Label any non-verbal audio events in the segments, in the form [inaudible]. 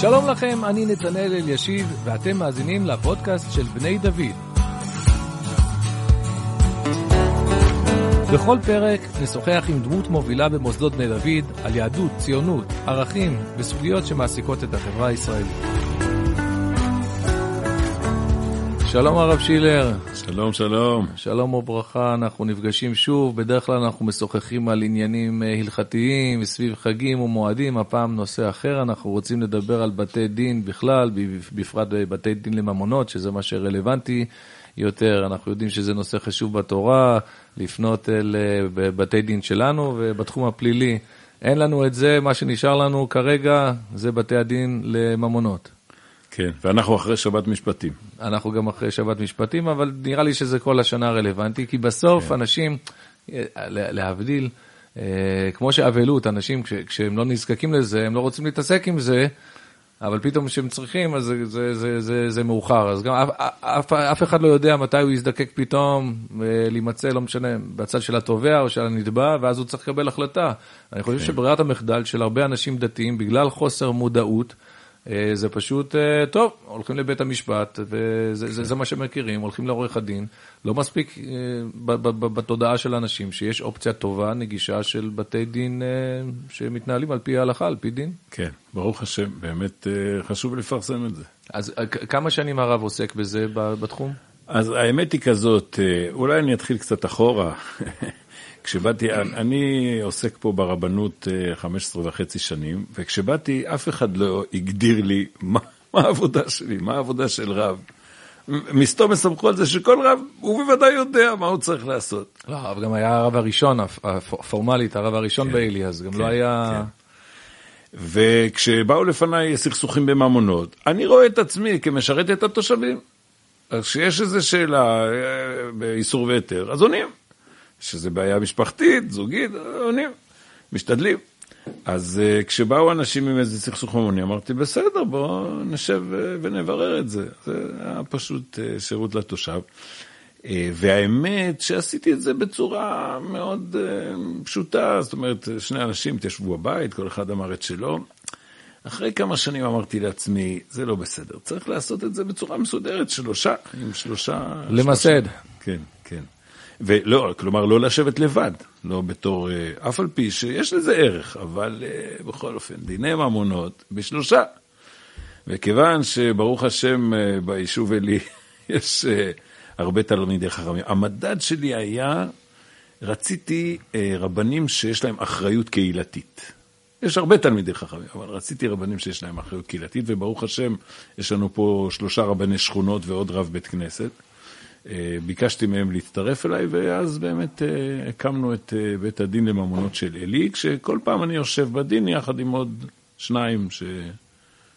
שלום לכם, אני נתנאל אלישיב, ואתם מאזינים לפודקאסט של בני דוד. בכל פרק נשוחח עם דמות מובילה במוסדות בני דוד על יהדות, ציונות, ערכים וסוגיות שמעסיקות את החברה הישראלית. שלום הרב שילר. שלום, שלום. שלום וברכה, אנחנו נפגשים שוב, בדרך כלל אנחנו משוחחים על עניינים אה, הלכתיים סביב חגים ומועדים, הפעם נושא אחר, אנחנו רוצים לדבר על בתי דין בכלל, בפרט בתי דין לממונות, שזה מה שרלוונטי יותר, אנחנו יודעים שזה נושא חשוב בתורה, לפנות אל אה, בתי דין שלנו, ובתחום הפלילי אין לנו את זה, מה שנשאר לנו כרגע זה בתי הדין לממונות. כן, ואנחנו אחרי שבת משפטים. אנחנו גם אחרי שבת משפטים, אבל נראה לי שזה כל השנה רלוונטי, כי בסוף כן. אנשים, אה, להבדיל, אה, כמו שאבלות, אנשים כשהם לא נזקקים לזה, הם לא רוצים להתעסק עם זה, אבל פתאום כשהם צריכים, אז זה, זה, זה, זה, זה מאוחר. אז גם אף, אף, אף אחד לא יודע מתי הוא יזדקק פתאום אה, להימצא, לא משנה, בצד של התובע או של הנתבע, ואז הוא צריך לקבל החלטה. אני חושב כן. שברירת המחדל של הרבה אנשים דתיים, בגלל חוסר מודעות, זה פשוט, אה, טוב, הולכים לבית המשפט, וזה זה, זה מה שמכירים, הולכים לעורך הדין. לא מספיק אה, בתודעה של אנשים שיש אופציה טובה, נגישה של בתי דין שמתנהלים על פי ההלכה, על פי דין. כן, ברוך השם, באמת חשוב לפרסם את זה. אז כמה שנים הרב עוסק בזה בתחום? אז האמת היא כזאת, אולי אני אתחיל קצת אחורה. [laughs] כשבאתי, אני עוסק פה ברבנות 15 אה, וחצי שנים, וכשבאתי אף אחד לא הגדיר לי מה, מה העבודה שלי, מה העבודה של רב. מסתום מסמכו על זה שכל רב, הוא בוודאי יודע מה הוא צריך לעשות. לא, הרב גם היה הרב הראשון, פורמלית, הרב הראשון כן, בעלי, אז גם לא כן, לא היה... כן. וכשבאו לפניי סכסוכים בממונות, אני רואה את עצמי כמשרת את התושבים. אז כשיש איזו שאלה אה, באיסור והיתר, אז עונים. שזה בעיה משפחתית, זוגית, עונים, משתדלים. אז uh, כשבאו אנשים עם איזה סכסוך ממוני, אמרתי, בסדר, בואו נשב uh, ונברר את זה. זה היה פשוט uh, שירות לתושב. Uh, והאמת שעשיתי את זה בצורה מאוד uh, פשוטה, זאת אומרת, שני אנשים התיישבו בבית, כל אחד אמר את שלו. אחרי כמה שנים אמרתי לעצמי, זה לא בסדר, צריך לעשות את זה בצורה מסודרת, שלושה, עם שלושה... למסד. שלושה. כן, כן. ולא, כלומר, לא לשבת לבד, לא בתור, אה, אף על פי שיש לזה ערך, אבל אה, בכל אופן, דיני ממונות בשלושה. וכיוון שברוך השם אה, ביישוב אלי [laughs] יש הרבה תלמידי חכמים, המדד שלי היה, רציתי רבנים שיש להם אחריות קהילתית. יש הרבה תלמידי חכמים, אבל רציתי רבנים שיש להם אחריות קהילתית, וברוך השם, יש לנו פה שלושה רבני שכונות ועוד רב בית כנסת. אה, ביקשתי מהם להצטרף אליי, ואז באמת אה, הקמנו את אה, בית הדין לממונות של עלי, כשכל פעם אני יושב בדין יחד עם עוד שניים ש...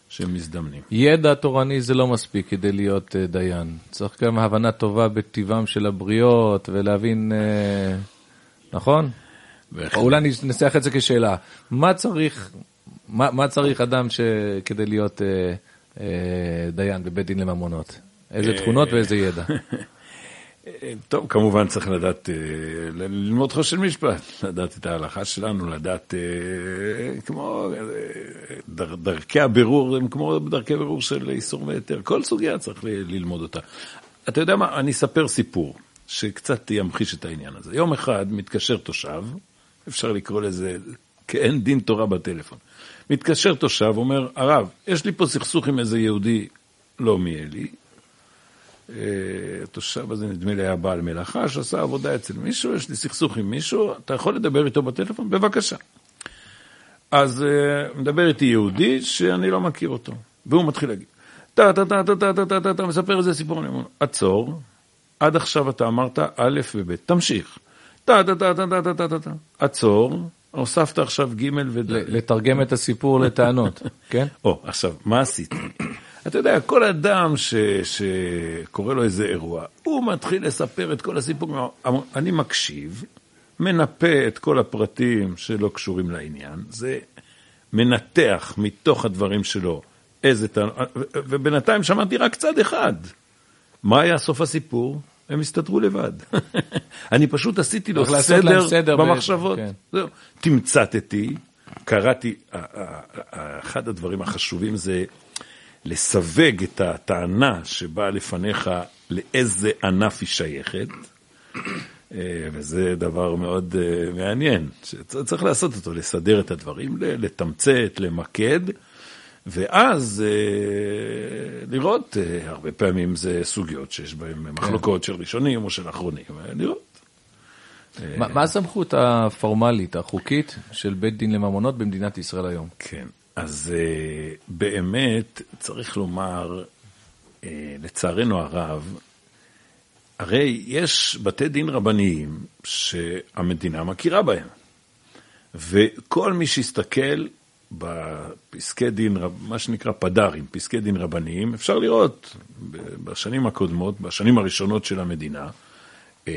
שמזדמנים. ידע תורני זה לא מספיק כדי להיות דיין. צריך גם הבנה טובה בטבעם של הבריות ולהבין, נכון? בהחלט. אולי ננסח את זה כשאלה. מה צריך, מה, מה צריך אדם ש... כדי להיות אה, אה, דיין בבית דין לממונות? איזה תכונות ואיזה ידע? [laughs] טוב, כמובן צריך לדעת, אה, ללמוד חושן משפט, לדעת את ההלכה שלנו, לדעת אה, כמו אה, דרכי הבירור, הם כמו דרכי בירור של איסור והיתר, כל סוגיה צריך ללמוד אותה. אתה יודע מה, אני אספר סיפור שקצת ימחיש את העניין הזה. יום אחד מתקשר תושב, אפשר לקרוא לזה כאין דין תורה בטלפון. מתקשר תושב, אומר, הרב, יש לי פה סכסוך עם איזה יהודי לא מאלי, התושב הזה נדמה לי היה בעל מלאכה שעשה עבודה אצל מישהו, יש לי סכסוך עם מישהו, אתה יכול לדבר איתו בטלפון? בבקשה. אז uh, מדבר איתי יהודי שאני לא מכיר אותו, והוא מתחיל להגיד, טה טה טה טה טה טה טה טה טה, מספר איזה סיפור, אני אומר, עצור, עד עכשיו אתה אמרת א' וב', תמשיך. טה טה טה טה טה טה טה טה, עצור, הוספת עכשיו ג' וד'. לתרגם את הסיפור לטענות, כן? או, עכשיו, מה עשיתי? אתה יודע, כל אדם ש, שקורה לו איזה אירוע, הוא מתחיל לספר את כל הסיפור. אני מקשיב, מנפה את כל הפרטים שלא קשורים לעניין, זה מנתח מתוך הדברים שלו איזה טענות, ובינתיים שמעתי רק צד אחד. מה היה סוף הסיפור? הם הסתדרו לבד. [laughs] אני פשוט עשיתי לו סדר, סדר במחשבות. כן. תמצתתי, קראתי, אחד הדברים החשובים זה לסווג את הטענה שבאה לפניך לאיזה ענף היא שייכת, אה, וזה דבר מאוד אה, מעניין, שצריך לעשות אותו, לסדר את הדברים, לתמצת, למקד, ואז אה, לראות, הרבה פעמים זה סוגיות שיש בהן כן. מחלוקות של ראשונים או של אחרונים, לראות. מה הסמכות הפורמלית, החוקית, של בית דין לממונות במדינת ישראל היום? כן, אז באמת צריך לומר, לצערנו הרב, הרי יש בתי דין רבניים שהמדינה מכירה בהם, וכל מי שיסתכל בפסקי דין, מה שנקרא פד"רים, פסקי דין רבניים, אפשר לראות בשנים הקודמות, בשנים הראשונות של המדינה, אה,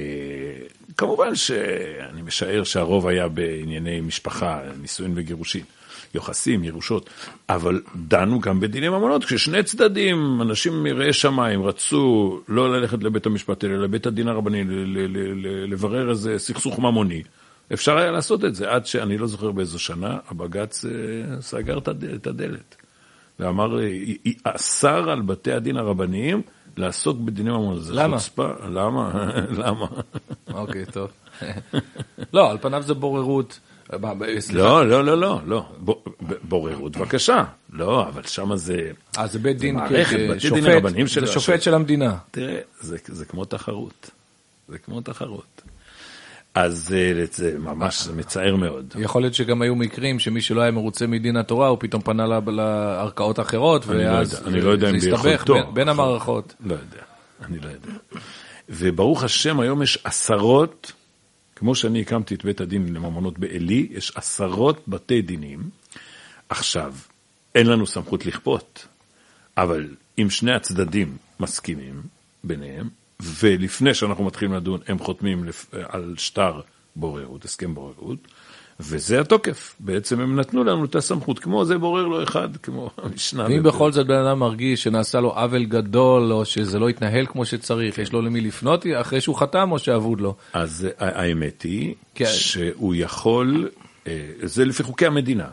כמובן שאני משער שהרוב היה בענייני משפחה, נישואין וגירושין. יוחסים, ירושות, אבל דנו גם בדיני ממונות, כששני צדדים, אנשים מראי שמיים, רצו לא ללכת לבית המשפט, אלא לבית הדין הרבני, לברר איזה סכסוך ממוני. אפשר היה לעשות את זה, עד שאני לא זוכר באיזו שנה, הבג"ץ אה, סגר את הדלת. ואמר, אה, אסר על בתי הדין הרבניים לעסוק בדיני ממונות. למה? חוצפה, למה? [laughs] למה? אוקיי, טוב. [laughs] לא, על פניו זה בוררות. לא, לא, לא, לא, לא. בוררות, בבקשה. לא, אבל שם זה... אה, זה בית דין, של... זה שופט של המדינה. תראה, זה כמו תחרות. זה כמו תחרות. אז אה, זה ממש מצער מאוד. יכול להיות שגם היו מקרים שמי שלא היה מרוצה מדין התורה, הוא פתאום פנה לערכאות אחרות, לא ואז לא זה הסתבך בין המערכות. לא יודע, אני לא יודע. וברוך השם, היום יש עשרות כמו שאני הקמתי את בית הדין לממונות בעלי, יש עשרות בתי דינים. עכשיו, אין לנו סמכות לכפות, אבל אם שני הצדדים מסכימים ביניהם, ולפני שאנחנו מתחילים לדון, הם חותמים על שטר בוררות, הסכם בוררות, וזה התוקף. בעצם הם נתנו לנו את הסמכות, כמו זה בורר לו אחד, כמו המשנה. ואם בכל זאת בן אדם מרגיש שנעשה לו עוול גדול, או שזה לא התנהל כמו שצריך, יש לו למי לפנות אחרי שהוא חתם או שאבוד לו? אז האמת היא כן. שהוא יכול, אה, זה לפי חוקי המדינה,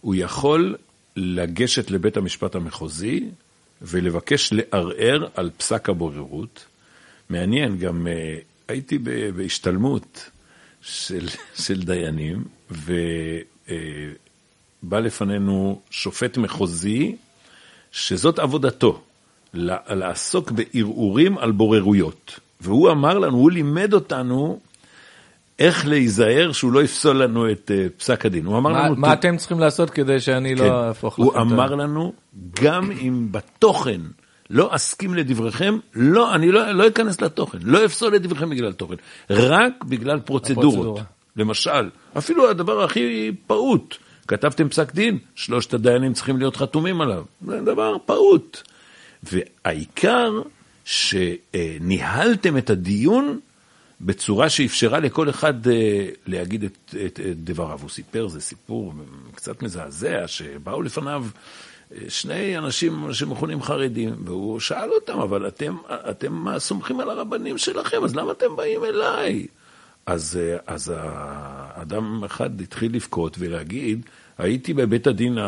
הוא יכול לגשת לבית המשפט המחוזי ולבקש לערער על פסק הבוררות. מעניין, גם אה, הייתי בהשתלמות. של, של דיינים, ובא לפנינו שופט מחוזי, שזאת עבודתו, לעסוק בערעורים על בוררויות. והוא אמר לנו, הוא לימד אותנו איך להיזהר שהוא לא יפסול לנו את uh, פסק הדין. הוא אמר מה, לנו... מה אתם צריכים לעשות כדי שאני לא כן, לא אהפוך לכם? הוא אמר לנו, גם אם בתוכן לא אסכים לדבריכם, לא, אני לא, לא אכנס לתוכן, לא אפסול את דבריכם בגלל תוכן, רק בגלל פרוצדורות. הפרוצדורה. למשל, אפילו הדבר הכי פעוט, כתבתם פסק דין, שלושת הדיינים צריכים להיות חתומים עליו, זה דבר פעוט. והעיקר שניהלתם את הדיון בצורה שאפשרה לכל אחד אה, להגיד את, את, את דבריו. הוא סיפר, זה סיפור קצת מזעזע, שבאו לפניו שני אנשים שמכונים חרדים, והוא שאל אותם, אבל אתם, אתם סומכים על הרבנים שלכם, אז למה אתם באים אליי? אז, אז האדם אחד התחיל לבכות ולהגיד, הייתי בבית הדין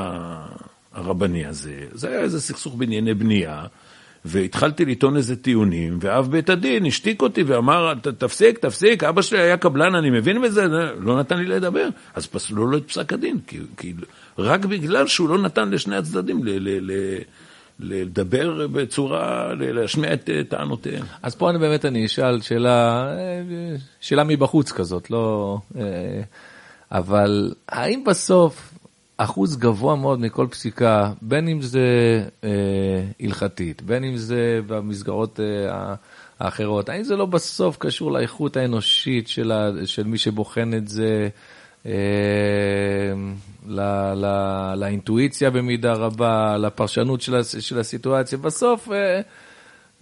הרבני הזה, זה היה איזה סכסוך בענייני בנייה, והתחלתי לטעון איזה טיעונים, ואב בית הדין השתיק אותי ואמר, תפסיק, תפסיק, אבא שלי היה קבלן, אני מבין בזה, לא נתן לי לדבר. אז פסלו לו את פסק הדין, כי, כי רק בגלל שהוא לא נתן לשני הצדדים ל, ל, ל, לדבר בצורה, להשמיע את טענותיהם. אז פה אני באמת אני אשאל שאלה, שאלה מבחוץ כזאת, לא... אה, אבל האם בסוף אחוז גבוה מאוד מכל פסיקה, בין אם זה אה, הלכתית, בין אם זה במסגרות אה, האחרות, האם זה לא בסוף קשור לאיכות האנושית של, ה, של מי שבוחן את זה, אה, ל, ל, לאינטואיציה במידה רבה, לפרשנות של, של הסיטואציה? בסוף... אה,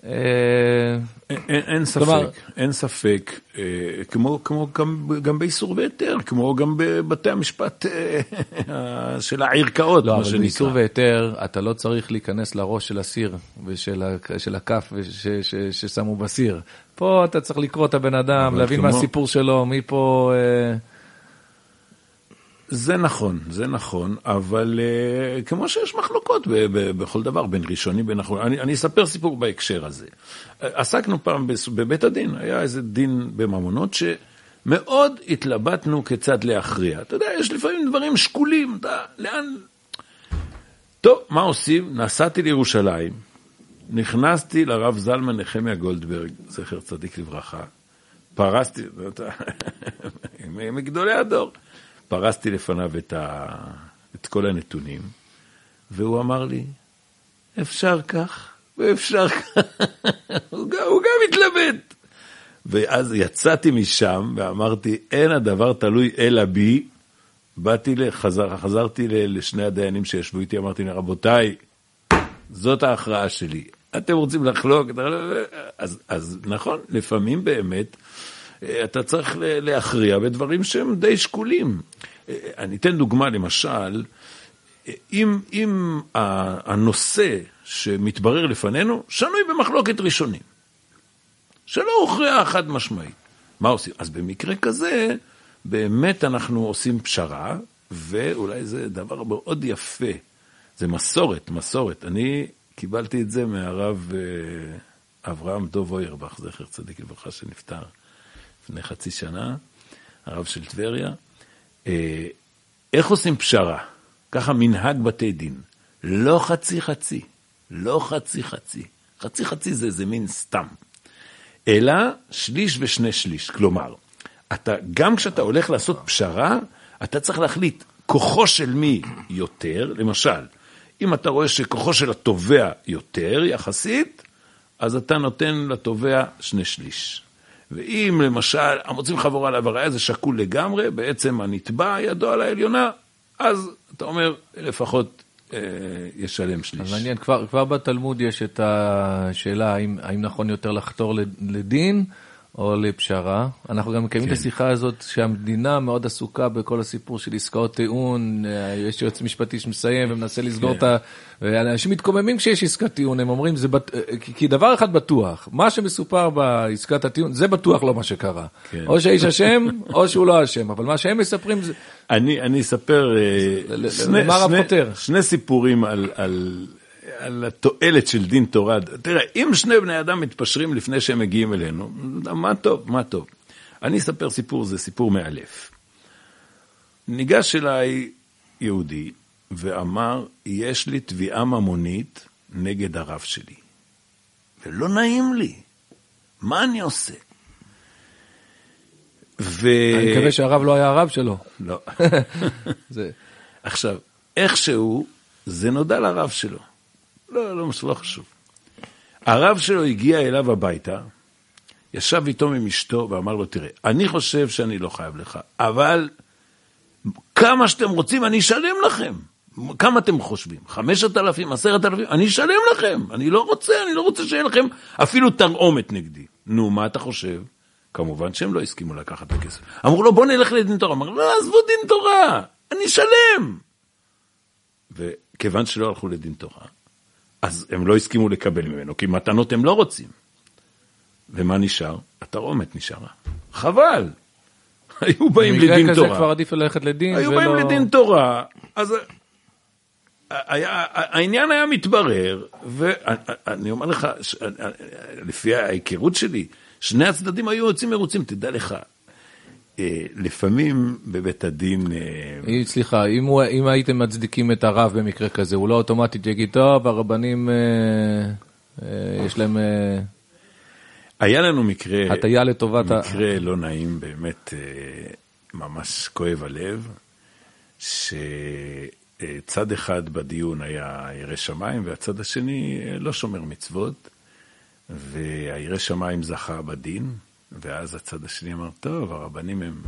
אין, אין ספק, אין ספק, אה, כמו, כמו גם, באיסור והיתר, כמו גם בבתי המשפט אה, [laughs] של הערכאות, לא, מה שנקרא. לא, אבל באיסור והיתר אתה לא צריך להיכנס לראש של הסיר ושל הכף ששמו בסיר. פה אתה צריך לקרוא את הבן אדם, להבין. מה הסיפור שלו, מי פה... זה נכון, זה נכון, אבל uh, כמו שיש מחלוקות ב- ב- בכל דבר, בין ראשונים, בין אחרונים, אני, אני אספר סיפור בהקשר הזה. עסקנו פעם בבית הדין, היה איזה דין בממונות שמאוד התלבטנו כיצד להכריע. אתה יודע, יש לפעמים דברים שקולים, אתה, לאן... טוב, מה עושים? נסעתי לירושלים, נכנסתי לרב זלמן נחמיה גולדברג, זכר צדיק לברכה, פרסתי, מגדולי [laughs] הדור. פרסתי לפניו את, ה... את כל הנתונים, והוא אמר לי, אפשר כך ואפשר כך. [laughs] הוא, גם, הוא גם התלבט. ואז יצאתי משם ואמרתי, אין הדבר תלוי אלא בי. באתי, לחזר, חזרתי לשני הדיינים שישבו איתי, אמרתי להם, רבותיי, זאת ההכרעה שלי. אתם רוצים לחלוק? אז, אז נכון, לפעמים באמת אתה צריך להכריע בדברים שהם די שקולים. אה, אני אתן דוגמה, למשל, אה, אם, אם הנושא שמתברר לפנינו שנוי במחלוקת ראשונים, שלא הוכרע חד משמעית, מה עושים? אז במקרה כזה, באמת אנחנו עושים פשרה, ואולי זה דבר מאוד יפה, זה מסורת, מסורת. אני קיבלתי את זה מהרב אברהם דוב אוירבך, זכר צדיק לברכה, שנפטר. לפני חצי שנה, הרב של טבריה. אה, איך עושים פשרה? ככה מנהג בתי דין. לא חצי חצי, לא חצי חצי. חצי חצי זה איזה מין סתם. אלא שליש ושני שליש. כלומר, אתה, גם כשאתה הולך לעשות פשרה, אתה צריך להחליט כוחו של מי יותר, למשל, אם אתה רואה שכוחו של התובע יותר יחסית, אז אתה נותן לתובע שני שליש. ואם למשל המוצאים חבורה עליו הראיה זה שקול לגמרי, בעצם הנתבע ידו על העליונה, אז אתה אומר לפחות אה, ישלם שליש. אז מעניין, כבר, כבר בתלמוד יש את השאלה האם, האם נכון יותר לחתור לדין או לפשרה. אנחנו גם מקיימים כן. את השיחה הזאת שהמדינה מאוד עסוקה בכל הסיפור של עסקאות טיעון, יש יועץ משפטי שמסיים ומנסה לסגור כן. את ה... ואנשים מתקוממים כשיש עסקת טיעון, הם אומרים, זה בט... כי דבר אחד בטוח, מה שמסופר בעסקת הטיעון, זה בטוח לא מה שקרה. כן. או שהאיש אשם, או שהוא לא אשם, אבל מה שהם מספרים זה... אני, אני אספר אה, שני, שני, שני סיפורים על, על על התועלת של דין תורה. תראה, אם שני בני אדם מתפשרים לפני שהם מגיעים אלינו, מה טוב, מה טוב. אני אספר סיפור, זה סיפור מאלף. ניגש אליי יהודי ואמר, יש לי תביעה ממונית נגד הרב שלי. ולא נעים לי, מה אני עושה? ו... אני מקווה שהרב לא היה הרב שלו. לא. [laughs] זה... עכשיו, איכשהו זה נודע לרב שלו. לא, לא, לא חשוב. הרב שלו הגיע אליו הביתה, ישב איתו עם אשתו ואמר לו, תראה, אני חושב שאני לא חייב לך, אבל כמה שאתם רוצים, אני אשלם לכם. כמה אתם חושבים? חמשת אלפים, עשרת אלפים? אני אשלם לכם. אני לא רוצה, אני לא רוצה שיהיה לכם אפילו תרעומת נגדי. נו, מה אתה חושב? כמובן שהם לא הסכימו לקחת את הכסף. אמרו לו, בוא נלך לדין תורה. אמר, לא, עזבו דין תורה, אני אשלם. וכיוון שלא הלכו לדין תורה, אז הם לא הסכימו לקבל ממנו, כי מתנות הם לא רוצים. ומה נשאר? התרעומת נשארה. חבל. [laughs] היו באים לדין תורה. במקרה כזה כבר עדיף ללכת לדין היו ולא... באים לדין תורה, אז היה, העניין היה מתברר, ואני אומר לך, לפי ההיכרות שלי, שני הצדדים היו יוצאים מרוצים, תדע לך, אה, לפעמים בבית הדין... אה, סליחה, אם, הוא, אם הייתם מצדיקים את הרב במקרה כזה, הוא לא אוטומטית יגיד, טוב, הרבנים, אה, אה, יש להם... אה, היה לנו מקרה... הטיה לטובת מקרה לא נעים, באמת, אה, ממש כואב הלב, שצד אחד בדיון היה ירא שמיים, והצד השני לא שומר מצוות, והירא שמיים זכה בדין. ואז הצד השני אמר, טוב, הרבנים הם...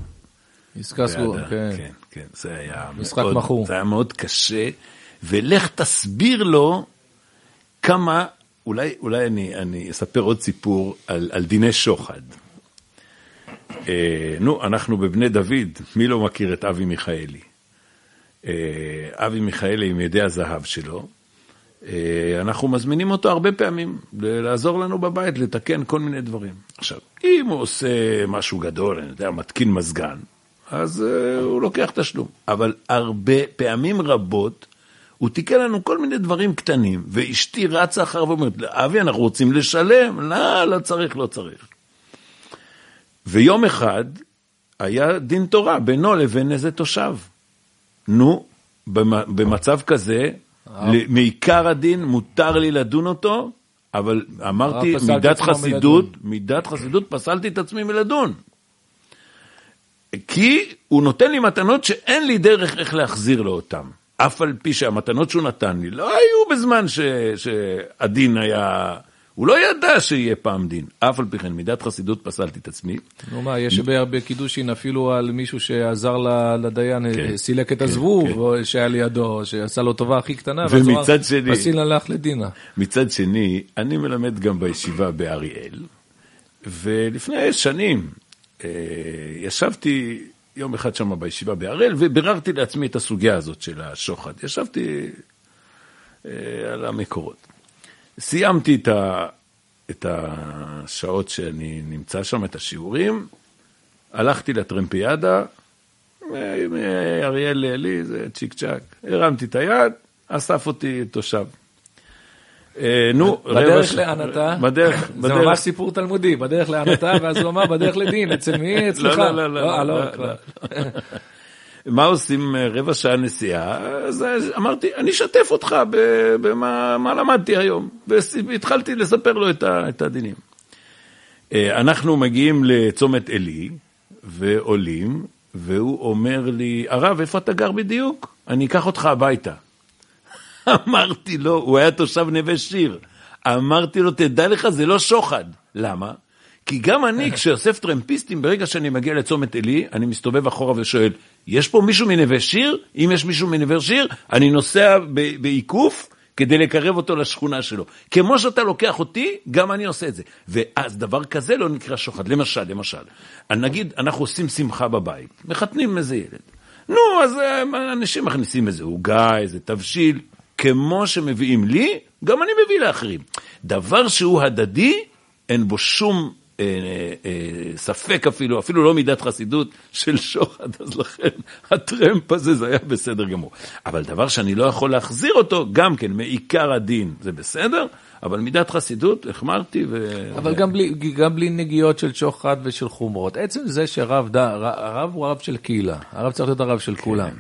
עסקה סגורה, כן. כן, כן, זה היה משחק מאוד, מכור. זה היה מאוד קשה, ולך תסביר לו כמה, אולי, אולי אני, אני אספר עוד סיפור על, על דיני שוחד. אה, נו, אנחנו בבני דוד, מי לא מכיר את אבי מיכאלי? אה, אבי מיכאלי עם ידי הזהב שלו, אנחנו מזמינים אותו הרבה פעמים לעזור לנו בבית, לתקן כל מיני דברים. עכשיו, אם הוא עושה משהו גדול, אני יודע, מתקין מזגן, אז uh, הוא לוקח תשלום. אבל הרבה, פעמים רבות, הוא תיקן לנו כל מיני דברים קטנים, ואשתי רצה אחריו ואומרת, אבי, אנחנו רוצים לשלם, לא, לא צריך, לא צריך. ויום אחד היה דין תורה בינו לבין איזה תושב. נו, במצב כזה, מעיקר הדין מותר לי לדון אותו, אבל אמרתי, מידת חסידות, מידת חסידות, פסלתי את עצמי מלדון. כי הוא נותן לי מתנות שאין לי דרך איך להחזיר לו אותן. אף על פי שהמתנות שהוא נתן לי לא היו בזמן ש, שהדין היה... הוא לא ידע שיהיה פעם דין. אף על פי כן, מידת חסידות פסלתי את עצמי. נו מה, יש בקידושין אפילו על מישהו שעזר לדיין, כן, סילק את כן, הזבוב, כן. או שהיה לידו, שעשה לו טובה הכי קטנה, ומצד שני, פסיל הלך לדינה. מצד שני, אני מלמד גם בישיבה באריאל, ולפני שנים אה, ישבתי יום אחד שם בישיבה בהראל, וביררתי לעצמי את הסוגיה הזאת של השוחד. ישבתי אה, על המקורות. סיימתי את, ה, את השעות שאני נמצא שם, את השיעורים, הלכתי לטרמפיאדה, מאריאל לאלי, זה צ'יק צ'אק. הרמתי את היד, אסף אותי תושב. אה, נו, בדרך לאן אתה? בדרך, [laughs] זה ממש סיפור תלמודי, בדרך לאן אתה, ואז הוא אמר, בדרך לדין, אצל מי? אצלך. לא, לא, לא. [laughs] מה עושים אה, רבע שעה נסיעה? אז אמרתי, אני אשתף אותך במה למדתי היום, והתחלתי לספר לו את הדינים. אה, אנחנו מגיעים לצומת עלי, ועולים, והוא אומר לי, הרב, איפה אתה גר בדיוק? אני אקח אותך הביתה. [laughs] אמרתי לו, הוא היה תושב נווה שיר. אמרתי לו, תדע לך, זה לא שוחד. למה? כי גם אני, [laughs] כשאוסף טרמפיסטים, ברגע שאני מגיע לצומת עלי, אני מסתובב אחורה ושואל, יש פה מישהו מנווה שיר? אם יש מישהו מנווה שיר, אני נוסע בעיקוף כדי לקרב אותו לשכונה שלו. כמו שאתה לוקח אותי, גם אני עושה את זה. ואז דבר כזה לא נקרא שוחד. למשל, למשל, נגיד, אנחנו עושים שמחה בבית, מחתנים איזה ילד. נו, אז אה, אנשים מכניסים איזה עוגה, איזה תבשיל, כמו שמביאים לי, גם אני מביא לאחרים. דבר שהוא הדדי, אין בו שום ספק אפילו, אפילו לא מידת חסידות של שוחד, אז לכן הטרמפ הזה זה היה בסדר גמור. אבל דבר שאני לא יכול להחזיר אותו, גם כן, מעיקר הדין, זה בסדר, אבל מידת חסידות, החמרתי ו... אבל גם בלי, גם בלי נגיעות של שוחד ושל חומרות. עצם זה שרב, הרב הוא הרב של קהילה, הרב צריך להיות הרב של כן. כולם.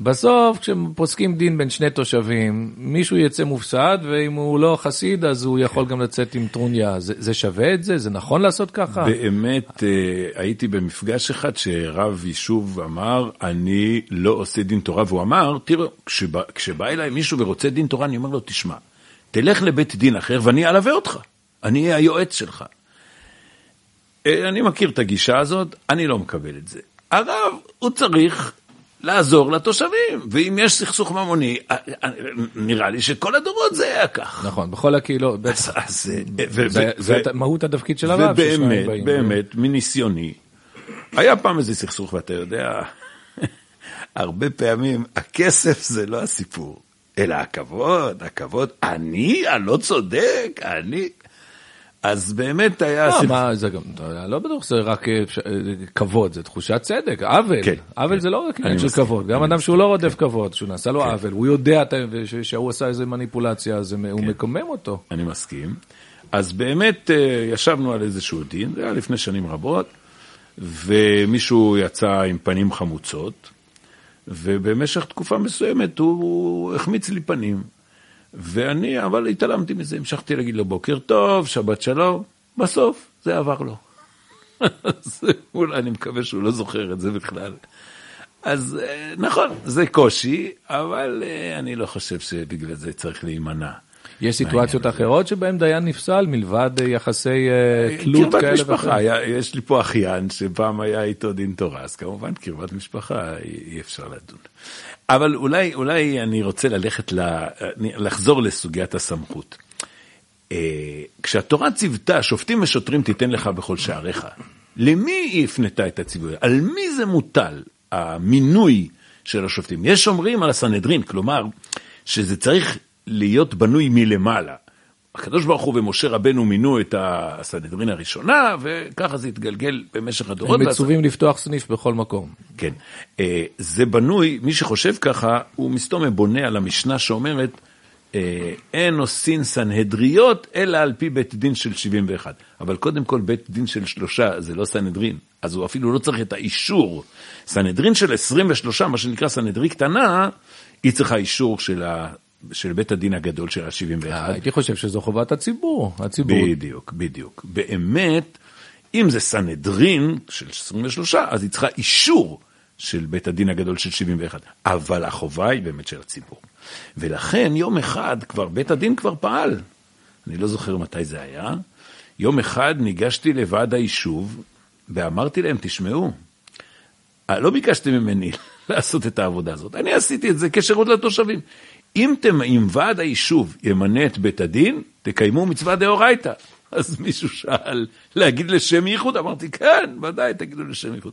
בסוף, כשפוסקים דין בין שני תושבים, מישהו יצא מופסד, ואם הוא לא חסיד, אז הוא יכול גם לצאת עם טרוניה. זה, זה שווה את זה? זה נכון לעשות ככה? באמת, אה, הייתי במפגש אחד שרב יישוב אמר, אני לא עושה דין תורה, והוא אמר, תראו, כשבא, כשבא אליי מישהו ורוצה דין תורה, אני אומר לו, תשמע, תלך לבית דין אחר ואני אלווה אותך, אני אהיה היועץ שלך. אה, אני מכיר את הגישה הזאת, אני לא מקבל את זה. הרב, הוא צריך לעזור לתושבים, ואם יש סכסוך ממוני, אה, אה, נראה לי שכל הדורות זה היה כך. נכון, בכל הקהילות, זה מהות התפקיד של הרב. ובאמת, באמת, מניסיוני, היה פעם איזה סכסוך, ואתה יודע, [laughs] הרבה פעמים הכסף זה לא הסיפור, אלא הכבוד, הכבוד, אני הלא צודק, אני... אז באמת היה... לא, מה, זה גם, לא בטוח שזה רק אה, אה, כבוד, זה תחושת צדק, עוול. כן, עוול כן. זה לא רק עניין של כבוד, גם אדם שהוא לא רודף כבוד, שהוא נעשה לו כן. עוול, הוא יודע שהוא עשה איזה מניפולציה, אז הוא כן. מקומם אותו. אני מסכים. אז באמת אה, ישבנו על איזשהו דין, זה היה לפני שנים רבות, ומישהו יצא עם פנים חמוצות, ובמשך תקופה מסוימת הוא החמיץ לי פנים. ואני, אבל התעלמתי מזה, המשכתי להגיד לו בוקר טוב, שבת שלום, בסוף זה עבר לו. [laughs] אז אולי אני מקווה שהוא לא זוכר את זה בכלל. אז אה, נכון, זה קושי, אבל אה, אני לא חושב שבגלל זה צריך להימנע. יש סיטואציות אחרות שבהן דיין נפסל מלבד אה, יחסי תלות כאלה משפחה, יש לי פה אחיין שפעם היה איתו דין תורה, אז כמובן קרבת משפחה אי אפשר לדון. אבל אולי, אולי אני רוצה ללכת, ל... לחזור לסוגיית הסמכות. אה, כשהתורה ציוותה, שופטים ושוטרים תיתן לך בכל שעריך, למי היא הפנתה את הציווי? על מי זה מוטל, המינוי של השופטים? יש אומרים על הסנהדרין, כלומר, שזה צריך להיות בנוי מלמעלה. הקדוש ברוך הוא ומשה רבנו מינו את הסנהדרין הראשונה, וככה זה התגלגל במשך הדורות. הם מצווים לפתוח סניף בכל מקום. כן. אה, זה בנוי, מי שחושב ככה, הוא מסתום בונה על המשנה שאומרת, אה, אין עושים סנהדריות, אלא על פי בית דין של 71. אבל קודם כל, בית דין של שלושה זה לא סנהדרין, אז הוא אפילו לא צריך את האישור. סנהדרין של 23, מה שנקרא סנהדרי קטנה, היא צריכה אישור של ה... של בית הדין הגדול של ה-71. הייתי חושב שזו חובת הציבור, הציבור. בדיוק, בדיוק. באמת, אם זה סנהדרין של 23, אז היא צריכה אישור של בית הדין הגדול של 71. אבל החובה היא באמת של הציבור. ולכן יום אחד כבר, בית הדין כבר פעל. אני לא זוכר מתי זה היה. יום אחד ניגשתי לוועד היישוב ואמרתי להם, תשמעו, לא ביקשתם ממני [laughs] לעשות את העבודה הזאת, אני עשיתי את זה כשירות לתושבים. אם, תמ... אם ועד היישוב ימנה את בית הדין, תקיימו מצווה דאורייתא. אז מישהו שאל, להגיד לשם ייחוד? אמרתי, כן, ודאי, תגידו לשם ייחוד.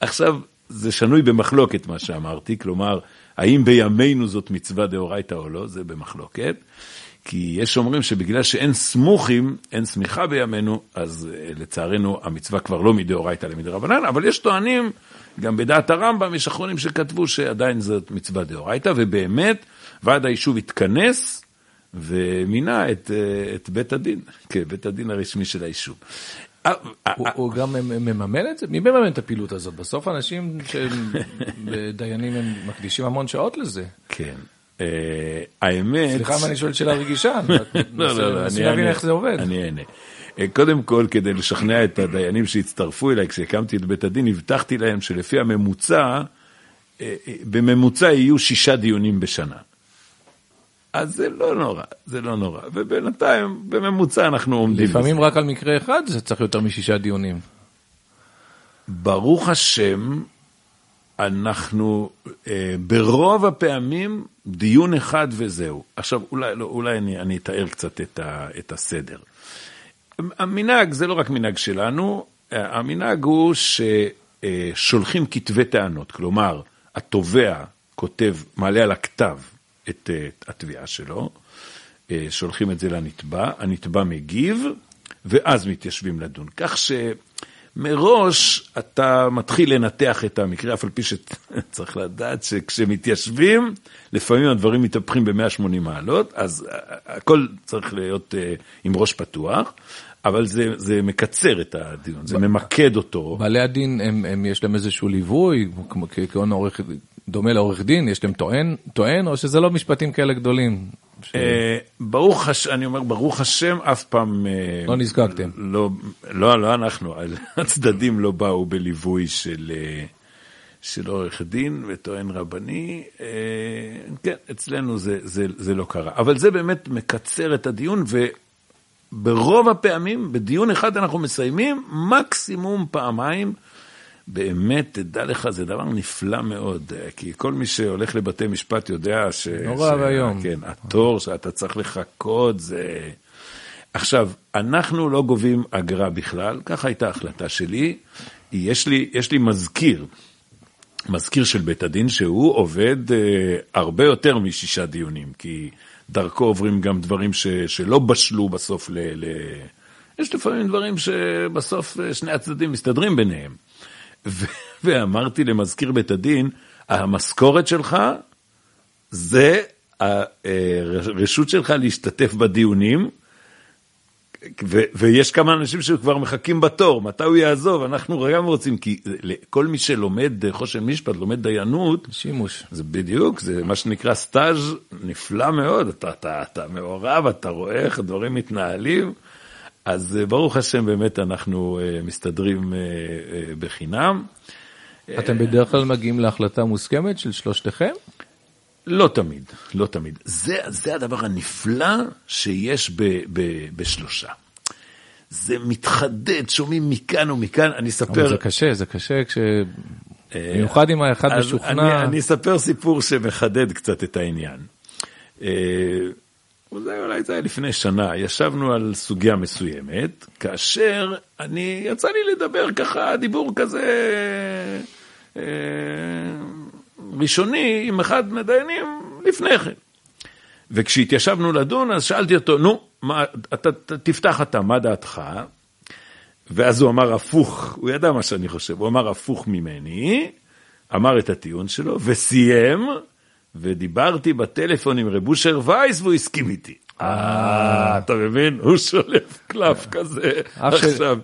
עכשיו, זה שנוי במחלוקת מה שאמרתי, כלומר, האם בימינו זאת מצווה דאורייתא או לא, זה במחלוקת. כי יש אומרים שבגלל שאין סמוכים, אין סמיכה בימינו, אז אה, לצערנו המצווה כבר לא מדאורייתא למדרבנן, אבל יש טוענים, גם בדעת הרמב"ם יש אחרונים שכתבו שעדיין זאת מצווה דאורייתא, ובאמת ועד היישוב התכנס ומינה את, אה, את בית הדין, [laughs] כבית הדין הרשמי של היישוב. הוא, הוא גם מממן את זה? מי מממן את הפעילות הזאת? בסוף אנשים שהם [laughs] דיינים הם מקדישים המון שעות לזה. כן. האמת... סליחה אם אני שואל שאלה רגישה, לא, [laughs] לא, לא, אני להבין איך זה עובד. אני אענה. קודם כל, כדי לשכנע את הדיינים שהצטרפו אליי כשהקמתי את בית הדין, הבטחתי להם שלפי הממוצע, בממוצע יהיו שישה דיונים בשנה. אז זה לא נורא, זה לא נורא. ובינתיים, בממוצע אנחנו עומדים לפעמים בזה. רק על מקרה אחד זה צריך יותר משישה דיונים. ברוך השם, אנחנו אה, ברוב הפעמים דיון אחד וזהו. עכשיו, אולי, לא, אולי אני, אני אתאר קצת את, ה, את הסדר. המנהג זה לא רק מנהג שלנו, המנהג הוא ששולחים כתבי טענות, כלומר, התובע כותב, מעלה על הכתב את, את התביעה שלו, אה, שולחים את זה לנתבע, הנתבע מגיב, ואז מתיישבים לדון. כך שמראש אתה מתחיל לנתח את המקרה, אף על פי שצריך לדעת שכשמתיישבים, לפעמים הדברים מתהפכים ב-180 מעלות, אז הכל צריך להיות אה, עם ראש פתוח. אבל זה, זה מקצר את הדיון, זה ממקד אותו. בעלי הדין, הם, הם יש להם איזשהו ליווי, כהון עורך, דומה לעורך דין, יש להם טוען, טוען, או שזה לא משפטים כאלה גדולים? אה, ברוך השם, אני אומר, ברוך השם, אף פעם... אה, לא נזקקתם. לא, לא, לא אנחנו, [laughs] הצדדים לא באו בליווי של... אה, של עורך דין וטוען רבני, כן, אצלנו זה, זה, זה לא קרה. אבל זה באמת מקצר את הדיון, ו... ברוב הפעמים, בדיון אחד אנחנו מסיימים, מקסימום פעמיים. באמת, תדע לך, זה דבר נפלא מאוד, כי כל מי שהולך לבתי משפט יודע ש... נורא ואיום. כן, התור שאתה צריך לחכות זה... עכשיו, אנחנו לא גובים אגרה בכלל, ככה הייתה ההחלטה שלי. יש לי, יש לי מזכיר, מזכיר של בית הדין, שהוא עובד אה, הרבה יותר משישה דיונים, כי דרכו עוברים גם דברים ש, שלא בשלו בסוף ל, ל... יש לפעמים דברים שבסוף אה, שני הצדדים מסתדרים ביניהם. [laughs] ואמרתי למזכיר בית הדין, המשכורת שלך זה הרשות אה, שלך להשתתף בדיונים, ו- ויש כמה אנשים שכבר מחכים בתור, מתי הוא יעזוב, אנחנו גם רוצים, כי כל מי שלומד חושן משפט, לומד דיינות, שימוש. זה בדיוק, זה מה שנקרא סטאז' נפלא מאוד, אתה, אתה, אתה מעורב, אתה רואה איך הדברים מתנהלים, אז ברוך השם באמת אנחנו uh, מסתדרים uh, בחינם. אתם בדרך כלל מגיעים להחלטה מוסכמת של שלושתכם? לא תמיד, לא תמיד. זה, זה הדבר הנפלא שיש ב, ב, בשלושה. זה מתחדד, שומעים מכאן ומכאן, אני אספר... אבל זה קשה, זה קשה כש... אה, במיוחד אם האחד משוכנע... אני, אני אספר סיפור שמחדד קצת את העניין. זה אולי זה היה לפני שנה, ישבנו על סוגיה מסוימת, כאשר אני, יצא לי לדבר ככה, דיבור כזה... אה, ראשוני עם אחד מהדיינים לפני כן. וכשהתיישבנו לדון, אז שאלתי אותו, נו, מה, אתה, אתה תפתח אתה, מה דעתך? ואז הוא אמר הפוך, הוא ידע מה שאני חושב, הוא אמר הפוך ממני, אמר את הטיעון שלו, וסיים, ודיברתי בטלפון עם רב אושר וייס, והוא הסכים איתי. אה, אתה מבין? הוא שולף קלף כזה, עכשיו.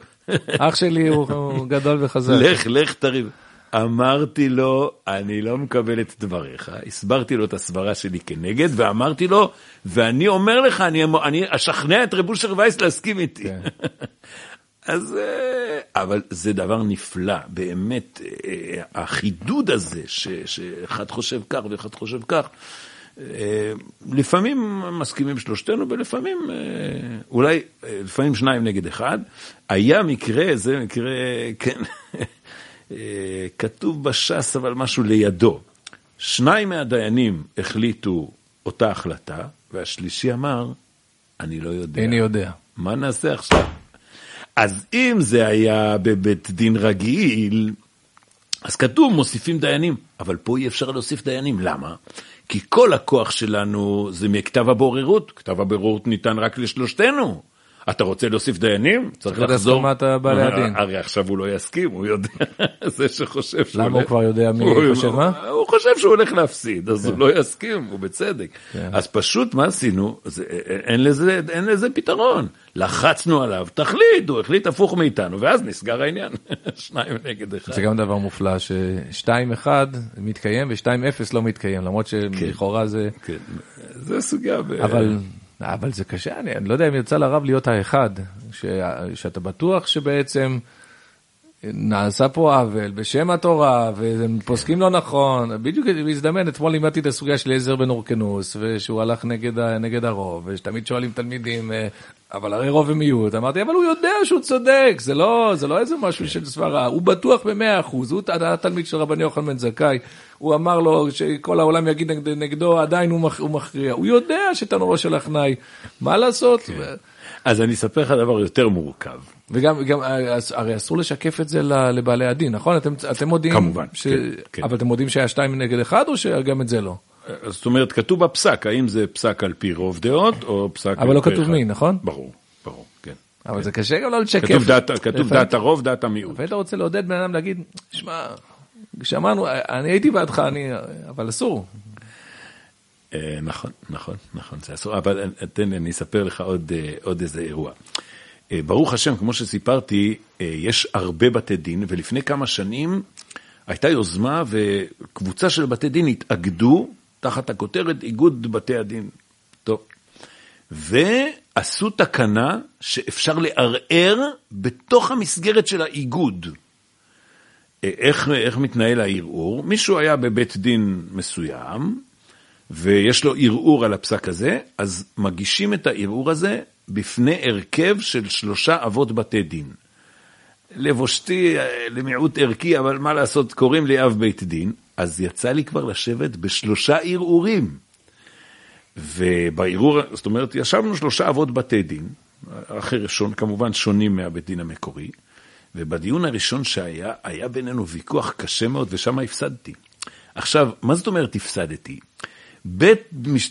אח שלי הוא גדול וחזק. לך, לך תריב. אמרתי לו, אני לא מקבל את דבריך, הסברתי לו את הסברה שלי כנגד, ואמרתי לו, ואני אומר לך, אני, אני אשכנע את רב אושר וייס להסכים איתי. כן. [laughs] אז, אה, אבל זה דבר נפלא, באמת, אה, החידוד הזה, ש, שאחד חושב כך ואחד חושב כך, אה, לפעמים מסכימים שלושתנו, ולפעמים, אולי, לפעמים שניים נגד אחד. היה מקרה, זה מקרה, כן, [laughs] כתוב בש"ס, אבל משהו לידו. שניים מהדיינים החליטו אותה החלטה, והשלישי אמר, אני לא יודע. איני יודע. מה נעשה עכשיו? אז אם זה היה בבית דין רגיל, אז כתוב מוסיפים דיינים, אבל פה אי אפשר להוסיף דיינים, למה? כי כל הכוח שלנו זה מכתב הבוררות, כתב הבוררות ניתן רק לשלושתנו. אתה רוצה להוסיף דיינים? צריך לחזור. צריך הסכמת בעלי הדין. הרי עכשיו הוא לא יסכים, הוא יודע, [laughs] זה שחושב שהוא... למה הוא כבר יודע מי חושב מה? הוא חושב שהוא הולך להפסיד, אז הוא כן. לא יסכים, הוא בצדק. כן. אז פשוט מה עשינו? אין לזה פתרון. לחצנו עליו, תחליט, הוא החליט הפוך מאיתנו, ואז נסגר העניין, [laughs] שניים נגד אחד. זה גם דבר מופלא, ש-2-1 מתקיים ו-2-0 לא מתקיים, למרות שלכאורה זה... כן, זה סוגיה. אבל... אבל זה קשה, אני, אני לא יודע אם יצא לרב להיות האחד, ש, שאתה בטוח שבעצם נעשה פה עוול בשם התורה, והם פוסקים לא נכון. בדיוק הזדמן, אתמול לימדתי את הסוגיה של עזר בן אורקנוס, ושהוא הלך נגד, נגד הרוב, ושתמיד שואלים תלמידים, אה, אבל הרי רוב ומיעוט. אמרתי, אבל הוא יודע שהוא צודק, זה לא, זה לא איזה משהו של סברה, הוא בטוח במאה אחוז, הוא התלמיד של רבני יוחנן בן זכאי, הוא אמר לו שכל העולם יגיד נגד, נגדו, עדיין הוא, מכ, הוא מכריע. הוא יודע שתנורו של אחנאי, מה לעשות? כן. אז אני אספר לך דבר יותר מורכב. וגם, גם, הרי אסור לשקף את זה לבעלי הדין, נכון? אתם, אתם מודיעים... כמובן, ש... כן, כן. אבל אתם מודיעים שהיה שתיים נגד אחד, או שגם את זה לא? זאת אומרת, כתוב בפסק, האם זה פסק על פי רוב דעות, או פסק אבל לא כתוב. מי, נכון? ברור, ברור, כן. אבל כן. זה קשה גם לא לשקף. כתוב דעת, כתוב דעת הרוב, דעת המיעוט. ואתה רוצה לעודד בן אדם להגיד, שמע, שמענו, אני הייתי בעדך, אני, אבל אסור. אה, נכון, נכון, נכון, זה אסור, אבל תן לי, אני אספר לך עוד, אה, עוד איזה אירוע. אה, ברוך השם, כמו שסיפרתי, יש הרבה בתי דין, ולפני כמה שנים הייתה יוזמה וקבוצה של בתי דין התאגדו תחת הכותרת איגוד בתי הדין. טוב. ועשו תקנה שאפשר לערער בתוך המסגרת של האיגוד. איך, איך מתנהל הערעור? מישהו היה בבית דין מסוים, ויש לו ערעור על הפסק הזה, אז מגישים את הערעור הזה בפני הרכב של שלושה אבות בתי דין. לבושתי למיעוט ערכי, אבל מה לעשות, קוראים לי אב בית דין, אז יצא לי כבר לשבת בשלושה ערעורים. ובערעור, זאת אומרת, ישבנו שלושה אבות בתי דין, אחר שון, כמובן שונים מהבית דין המקורי, ובדיון הראשון שהיה, היה בינינו ויכוח קשה מאוד, ושם הפסדתי. עכשיו, מה זאת אומרת הפסדתי? בית,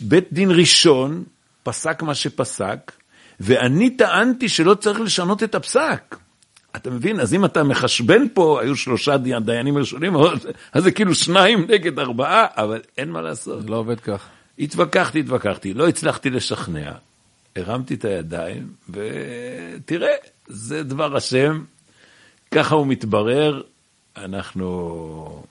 בית דין ראשון פסק מה שפסק, ואני טענתי שלא צריך לשנות את הפסק. אתה מבין? אז אם אתה מחשבן פה, היו שלושה דיינים ראשונים, אז זה כאילו שניים נגד ארבעה, אבל אין מה לעשות. זה לא עובד כך. התווכחתי, התווכחתי, לא הצלחתי לשכנע. הרמתי את הידיים, ותראה, זה דבר השם, ככה הוא מתברר, אנחנו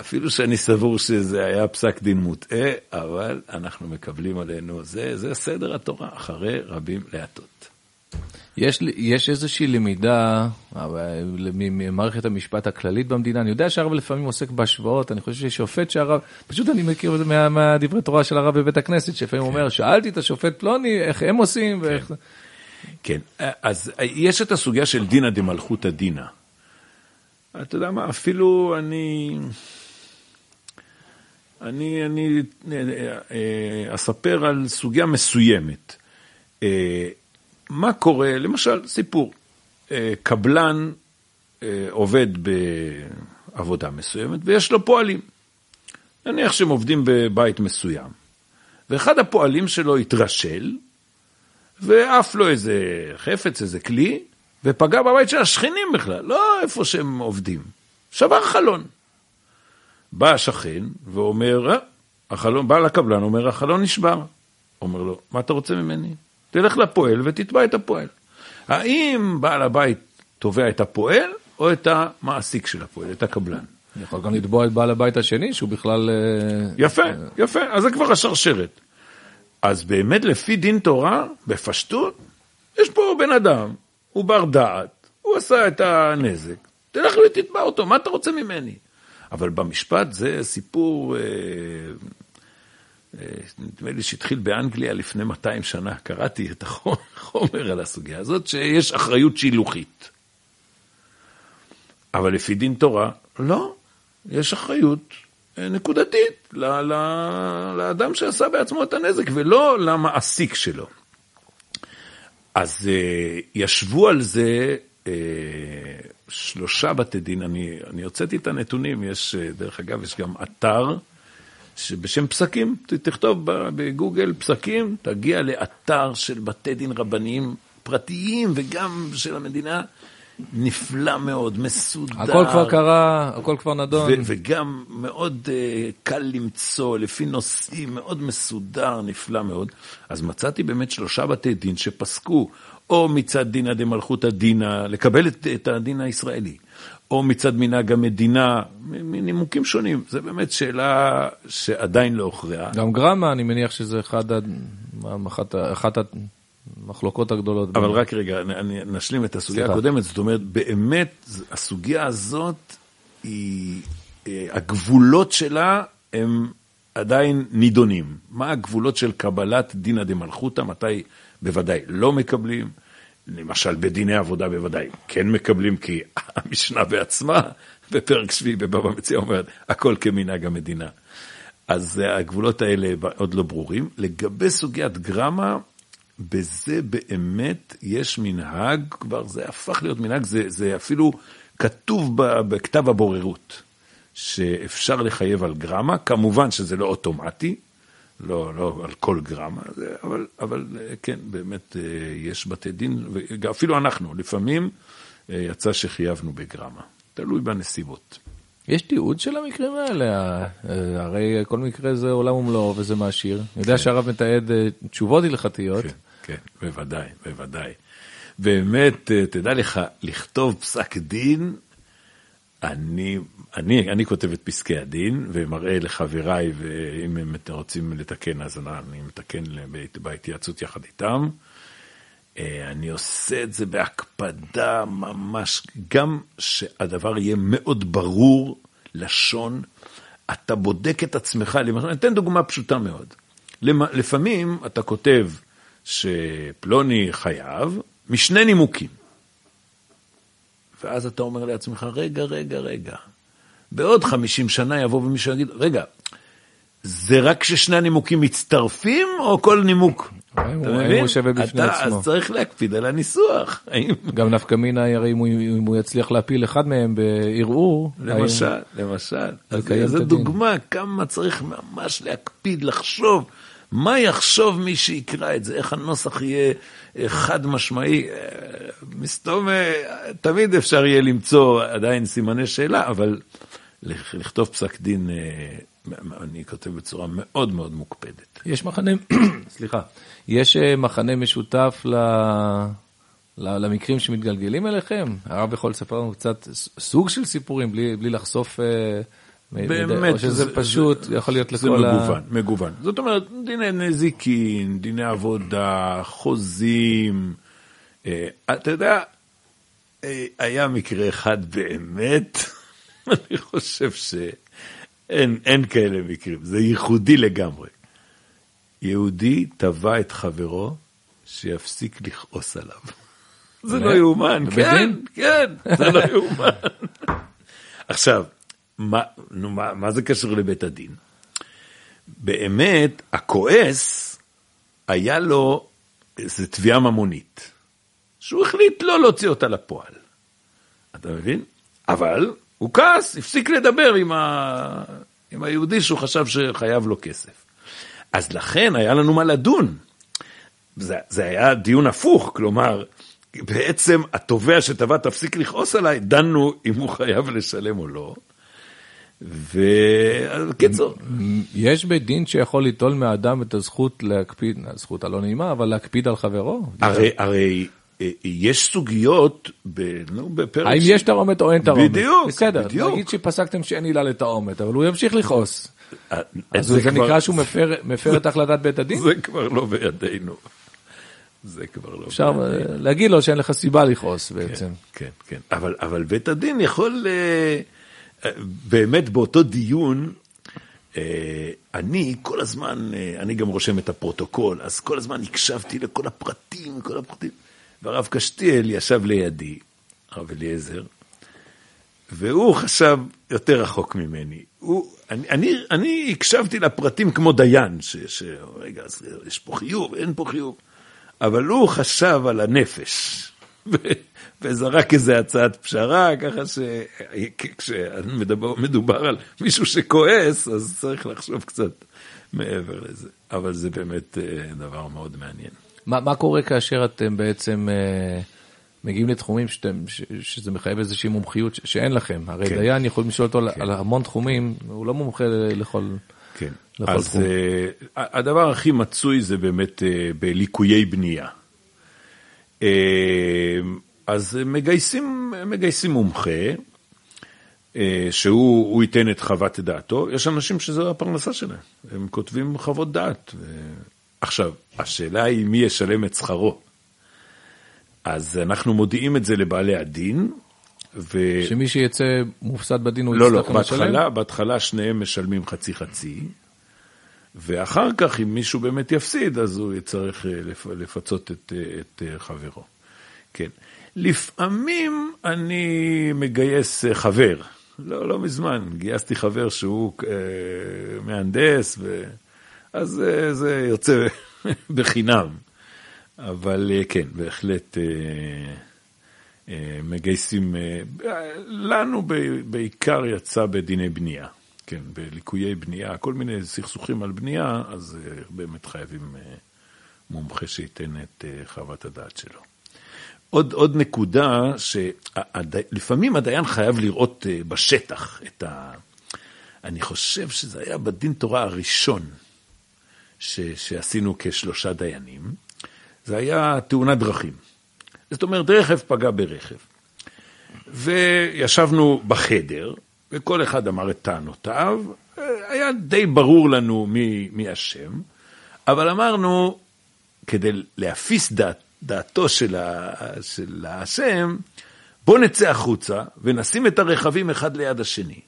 אפילו שאני סבור שזה היה פסק דין מוטעה, אבל אנחנו מקבלים עלינו, זה, זה סדר התורה, אחרי רבים להטות. יש, יש איזושהי למידה ממערכת המשפט הכללית במדינה, אני יודע שהרב לפעמים עוסק בהשוואות, אני חושב ששופט שהרב, פשוט אני מכיר את זה מה, מהדברי תורה של הרב בבית הכנסת, שלפעמים כן. אומר, שאלתי את השופט פלוני, איך הם עושים כן. ואיך... כן, אז יש את הסוגיה של דינא דמלכותא דינא. אתה יודע מה, אפילו אני... אני, אני אה, אה, אספר על סוגיה מסוימת. אה, מה קורה, למשל, סיפור, קבלן עובד בעבודה מסוימת ויש לו פועלים. נניח שהם עובדים בבית מסוים. ואחד הפועלים שלו התרשל, ועף לו איזה חפץ, איזה כלי, ופגע בבית של השכנים בכלל, לא איפה שהם עובדים. שבר חלון. בא השכן ואומר, אה, החלון, בא לקבלן, אומר, החלון נשבר. אומר לו, מה אתה רוצה ממני? תלך לפועל ותתבע את הפועל. האם בעל הבית תובע את הפועל או את המעסיק של הפועל, את הקבלן? יכול גם לתבוע את בעל הבית השני, שהוא בכלל... אה, יפה, יפה, אז זה כבר השרשרת. אז באמת לפי דין תורה, בפשטות, יש פה בן אדם, הוא בר דעת, הוא עשה את הנזק, תלך ותתבע אותו, מה אתה רוצה ממני? אבל במשפט זה סיפור, אה, אה, נדמה לי שהתחיל באנגליה לפני 200 שנה, קראתי את החומר על הסוגיה הזאת, שיש אחריות שילוחית. אבל לפי דין תורה, לא, יש אחריות אה, נקודתית ל- ל- לאדם שעשה בעצמו את הנזק, ולא למעסיק שלו. אז ישבו על זה שלושה בתי דין, אני, אני הוצאתי את הנתונים, יש, uh, דרך אגב, יש גם אתר שבשם פסקים, תכתוב בגוגל פסקים, תגיע לאתר של בתי דין רבניים פרטיים וגם של המדינה, נפלא מאוד, מסודר. הכל כבר קרה, הכל כבר נדון. ו- וגם מאוד uh, קל למצוא, לפי נושאים, מאוד מסודר, נפלא מאוד. אז מצאתי באמת שלושה בתי דין שפסקו, או מצד דינא דמלכותא דינא, לקבל את, את הדין הישראלי, או מצד מנהג המדינה, מנימוקים שונים. זו באמת שאלה שעדיין לא הוכרעה. גם גרמה, אני מניח שזה אחד, אחת, אחת המחלוקות הגדולות. אבל רק רגע, אני, נשלים את הסוגיה סליחה. הקודמת, זאת אומרת, באמת, הסוגיה הזאת, היא, אה, הגבולות שלה הם עדיין נידונים. מה הגבולות של קבלת דינא דמלכותא, מתי בוודאי לא מקבלים, למשל בדיני עבודה בוודאי כן מקבלים, כי [laughs] המשנה בעצמה, בפרק שביעי בבבא מציע אומרת, הכל כמנהג המדינה. אז אה, הגבולות האלה עוד לא ברורים. לגבי סוגיית גרמה, בזה באמת יש מנהג, כבר זה הפך להיות מנהג, זה, זה אפילו כתוב בכתב הבוררות, שאפשר לחייב על גרמה, כמובן שזה לא אוטומטי, לא, לא על כל גרמה, אבל, אבל אה, כן, באמת אה, יש בתי דין, ואפילו אנחנו, לפעמים אה, יצא שחייבנו בגרמה, תלוי בנסיבות. יש תיעוד של המקרים האלה, הרי כל מקרה זה עולם ומלואו וזה מעשיר. אני יודע שהרב מתעד תשובות הלכתיות. כן, כן, בוודאי, בוודאי. באמת, תדע לך, לכתוב פסק דין, אני, אני, אני כותב את פסקי הדין ומראה לחבריי, ואם הם רוצים לתקן, אז אני מתקן בהת- בהתייעצות יחד איתם. אה, אני עושה את זה בהקפדה ממש, גם שהדבר יהיה מאוד ברור, לשון, אתה בודק את עצמך, למשל, אני אתן דוגמה פשוטה מאוד. לפעמים אתה כותב שפלוני חייב משני נימוקים. ואז אתה אומר לעצמך, רגע, רגע, רגע, בעוד 50 שנה יבוא ומישהו יגיד, רגע, זה רק כששני הנימוקים מצטרפים, או כל נימוק? אתה מבין? הוא שווה בפני אתה- עצמו. אז צריך להקפיד על הניסוח. גם נפקא מינה, הרי אם הוא- אם הוא יצליח להפיל אחד מהם בערעור, למשל, למשל. אז זו. דוגמה כמה צריך ממש להקפיד, לחשוב. מה יחשוב מי שיקרא את זה, איך הנוסח יהיה אה, חד משמעי. אה, מסתום, אה, תמיד אפשר יהיה למצוא עדיין סימני שאלה, אבל לכ- לכתוב פסק דין, אני כותב בצורה מאוד מאוד מוקפדת. יש מחנה, [coughs] סליחה, יש מחנה משותף ל... למקרים שמתגלגלים אליכם? הרב יכול לספר לנו קצת סוג של סיפורים בלי, בלי לחשוף... מ- באמת, או שזה זה- פשוט זה- יכול להיות זה לכל ה... מגוון, מגוון. זאת אומרת, דיני נזיקין, דיני עבודה, חוזים. אה, אתה יודע, אה, היה מקרה אחד באמת, [laughs] אני חושב שאין אין כאלה מקרים, זה ייחודי לגמרי. יהודי תבע את חברו שיפסיק לכעוס עליו. זה לא? יאומן, כן? כן, זה לא יאומן. [laughs] עכשיו, מה, נו, מה, מה זה קשור לבית הדין? באמת, הכועס, היה לו איזו תביעה ממונית, שהוא החליט לא להוציא אותה לפועל. אתה מבין? אבל הוא כעס, הפסיק לדבר עם, ה... עם היהודי שהוא חשב שחייב לו כסף. אז לכן היה לנו מה לדון. זה, זה היה דיון הפוך, כלומר, בעצם התובע שתבע תפסיק לכעוס עליי, דנו אם הוא חייב לשלם או לא. ובקיצור. יש בית דין שיכול ליטול מהאדם את הזכות להקפיד, הזכות הלא נעימה, אבל להקפיד על חברו. הרי, הרי אה, יש סוגיות ב, נו, בפרק... האם יש תרעומת או אין תרעומת? בדיוק, בסדר, בדיוק. נגיד שפסקתם שאין עילה לתרעומת, אבל הוא ימשיך לכעוס. אה, אז זה נקרא שהוא מפר- מפר את החלטת בית הדין? זה כבר לא בידינו. זה כבר לא אפשר אה, להגיד לו שאין לך סיבה לכעוס בעצם. כן, כן. אבל, אבל בית הדין יכול, אה, באמת באותו דיון, אה, אני כל הזמן, אה, אני גם רושם את הפרוטוקול, אז כל הזמן הקשבתי לכל הפרטים, כל הפרטים. והרב קשתיאל ישב לידי, הרב אליעזר, והוא חשב יותר רחוק ממני. הוא, אני, אני, אני הקשבתי לפרטים כמו דיין, ש, ש, רגע, יש פה חיוב, אין פה חיוב, אבל הוא חשב על הנפש, [laughs] וזרק איזה הצעת פשרה, ככה שכשמדובר על מישהו שכועס, אז צריך לחשוב קצת מעבר לזה. אבל זה באמת אה, דבר מאוד מעניין. מה, מה קורה כאשר אתם בעצם אה, מגיעים לתחומים שאתם, ש, שזה מחייב איזושהי מומחיות ש, שאין לכם? הרי כן. דיין יכולים לשאול אותו על, על המון תחומים, הוא לא מומחה לכל... כן. לכל אז תחום. uh, הדבר הכי מצוי זה באמת uh, בליקויי בנייה. Uh, אז מגייסים, מגייסים מומחה, uh, שהוא הוא ייתן את חוות דעתו. יש אנשים שזו הפרנסה שלהם, הם כותבים חוות דעת. עכשיו, השאלה היא מי ישלם את שכרו. אז אנחנו מודיעים את זה לבעלי הדין, ו... שמי שיצא מופסד בדין הוא לא, לא, יצטרך לשלם? בהתחלה, בהתחלה שניהם משלמים חצי חצי, ואחר כך, אם מישהו באמת יפסיד, אז הוא יצטרך אה, לפ- לפצות את, אה, את אה, חברו. כן. לפעמים אני מגייס אה, חבר. לא, לא מזמן, גייסתי חבר שהוא אה, מהנדס, ו... אז אה, זה יוצא [laughs] בחינם. אבל אה, כן, בהחלט אה, אה, מגייסים, אה, לנו ב- בעיקר יצא בדיני בנייה, כן, בליקויי בנייה, כל מיני סכסוכים על בנייה, אז אה, באמת חייבים אה, מומחה שייתן את אה, חוות הדעת שלו. עוד, עוד נקודה, שלפעמים הדיין חייב לראות אה, בשטח את ה... אני חושב שזה היה בדין תורה הראשון ש, שעשינו כשלושה דיינים, זה היה תאונת דרכים. זאת אומרת, רכב פגע ברכב. וישבנו בחדר, וכל אחד אמר את טענותיו, היה די ברור לנו מי, מי אשם, אבל אמרנו, כדי להפיס דעת, דעתו של, ה, בוא נצא החוצה ונשים את הרכבים אחד ליד השני.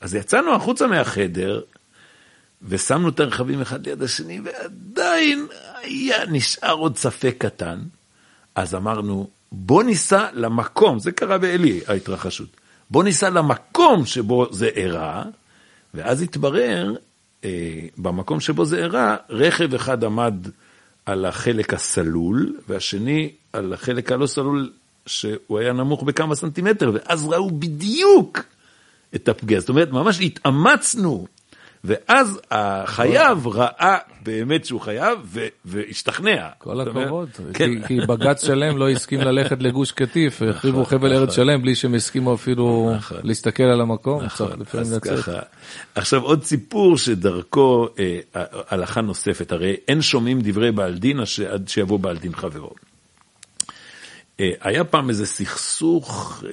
אז יצאנו החוצה מהחדר, ושמנו את הרכבים אחד ליד השני, ועדיין היה נשאר עוד ספק קטן. אז אמרנו, בוא ניסע למקום, זה קרה בעלי, ההתרחשות. בוא ניסע למקום שבו זה אירע, ואז התברר, אה, במקום שבו זה אירע, רכב אחד עמד על החלק הסלול, והשני על החלק הלא סלול, שהוא היה נמוך בכמה סנטימטר, ואז ראו בדיוק את הפגיעה. זאת אומרת, ממש התאמצנו. ואז החייב ראה באמת שהוא חייב והשתכנע. כל הכבוד, כן. כי, בג"ץ שלם לא הסכים ללכת לגוש קטיף, החריבו חבל ארץ שלם בלי שהם הסכימו אפילו נכון. להסתכל על המקום, נכון. עכשיו עוד סיפור שדרכו אה, הלכה נוספת, הרי אין שומעים דברי בעל דין עד שיבוא בעל דין חברו. אה, היה פעם איזה סכסוך, אה,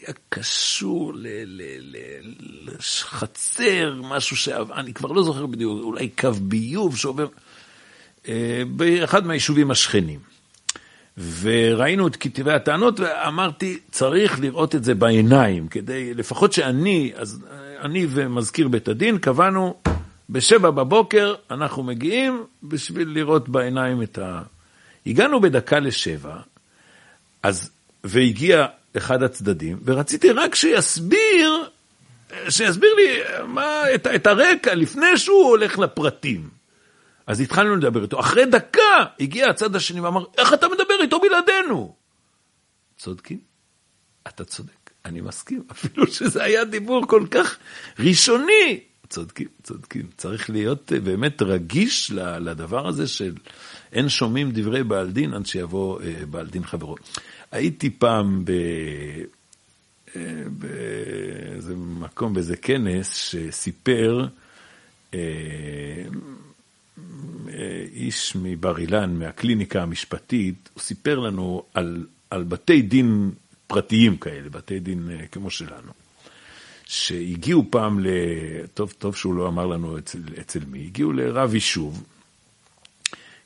היה קשור לחצר, משהו שאני כבר לא זוכר בדיוק, אולי קו ביוב שעובר אה, באחד מהיישובים השכנים. וראינו את כתבי הטענות ואמרתי, צריך לראות את זה בעיניים, כדי, לפחות שאני, אז אני ומזכיר בית הדין קבענו, בשבע בבוקר אנחנו מגיעים בשביל לראות בעיניים את ה... הגענו בדקה לשבע, אז, והגיע אחד הצדדים, ורציתי רק שיסביר, שיסביר לי מה, את, את הרקע לפני שהוא הולך לפרטים. אז התחלנו לדבר איתו. אחרי דקה הגיע הצד השני ואמר, איך אתה מדבר איתו בלעדינו? צודקים, אתה צודק, אני מסכים, [laughs] אפילו שזה היה דיבור כל כך ראשוני. צודקים, צודקים. צריך להיות אה, באמת רגיש לדבר הזה של אין שומעים דברי בעל דין עד שיבוא אה, בעל דין חברו. הייתי פעם ב... אה, באיזה מקום, באיזה כנס, שסיפר איש מבר אילן, מהקליניקה המשפטית, הוא סיפר לנו על, על בתי דין פרטיים כאלה, בתי דין כמו שלנו. שהגיעו פעם ל... טוב, טוב שהוא לא אמר לנו אצל, אצל מי, הגיעו לרב יישוב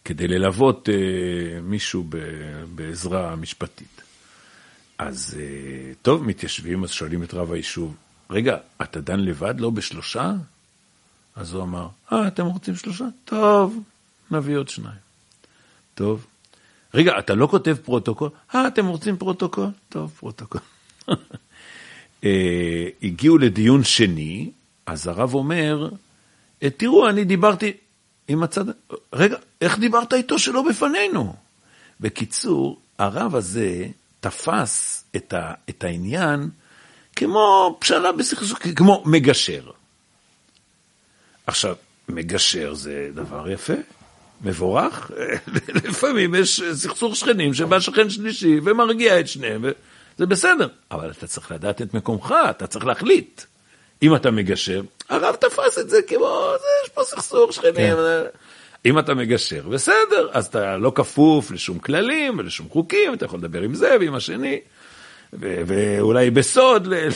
כדי ללוות אה, מישהו בעזרה משפטית. אז אה, טוב, מתיישבים, אז שואלים את רב היישוב, רגע, אתה דן לבד, לא בשלושה? אז הוא אמר, אה, אתם רוצים שלושה? טוב, נביא עוד שניים. טוב. רגע, אתה לא כותב פרוטוקול? אה, אתם רוצים פרוטוקול? טוב, פרוטוקול. [laughs] אה, הגיעו לדיון שני, אז הרב אומר, תראו, אני דיברתי עם הצד... רגע, איך דיברת איתו שלא בפנינו? בקיצור, הרב הזה תפס את, ה, את העניין כמו פשרה בסכסוך, כמו מגשר. עכשיו, מגשר זה דבר יפה, מבורך. [laughs] לפעמים יש סכסוך שכנים שבא שכן שלישי ומרגיע את שניהם. זה בסדר, אבל אתה צריך לדעת את מקומך, אתה צריך להחליט. אם אתה מגשר, הרב תפס את זה כמו, זה, יש פה סכסוך שכנים. כן. אם אתה מגשר, בסדר, אז אתה לא כפוף לשום כללים ולשום חוקים, אתה יכול לדבר עם זה ועם השני, ו- ואולי בסוד ל-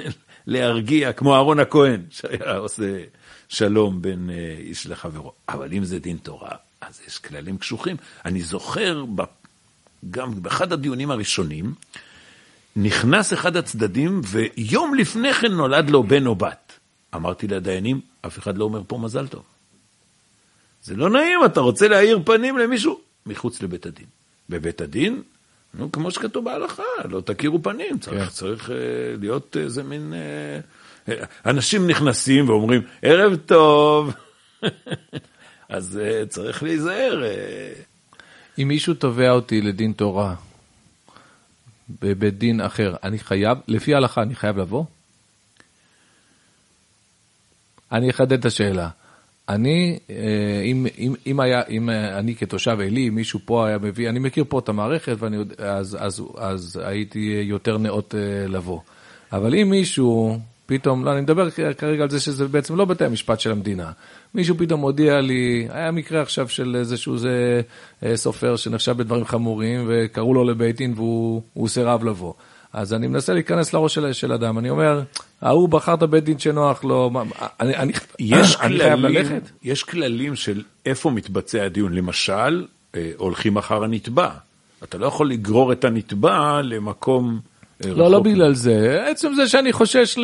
[laughs] להרגיע, כמו אהרון הכהן, שהיה עושה שלום בין אה, איש לחברו. אבל אם זה דין תורה, אז יש כללים קשוחים. אני זוכר, גם באחד הדיונים הראשונים, נכנס אחד הצדדים, ויום לפני כן נולד לו בן או בת. אמרתי לדיינים, אף אחד לא אומר פה מזל טוב. זה לא נעים, אתה רוצה להאיר פנים למישהו מחוץ לבית הדין. בבית הדין, נו, כמו שכתוב בהלכה, לא תכירו פנים, צריך, כן. צריך uh, להיות איזה uh, מין... Uh, אנשים נכנסים ואומרים, ערב טוב, [laughs] אז uh, צריך להיזהר. Uh... אם מישהו תובע אותי לדין תורה, בבית דין אחר, אני חייב, לפי ההלכה אני חייב לבוא? אני אחדד את השאלה. אני, אה, אם, אם, אם היה, אם אני כתושב עלי, מישהו פה היה מביא, אני מכיר פה את המערכת, ואני, אז, אז, אז הייתי יותר נאות אה, לבוא. אבל אם מישהו פתאום, לא, אני מדבר כרגע על זה שזה בעצם לא בתי המשפט של המדינה. מישהו פתאום הודיע לי, היה מקרה עכשיו של איזשהו זה אה, סופר שנחשב בדברים חמורים, וקראו לו לבית דין והוא סירב לבוא. אז אני מנסה להיכנס לראש של, של אדם, אני אומר, ההוא בחר את הבית דין שנוח לו, אני, אני, יש אני כללים, חייב ללכת. יש כללים של איפה מתבצע הדיון, למשל, אה, הולכים אחר הנתבע. אתה לא יכול לגרור את הנתבע למקום... לא, לא בגלל זה. עצם זה שאני חושש,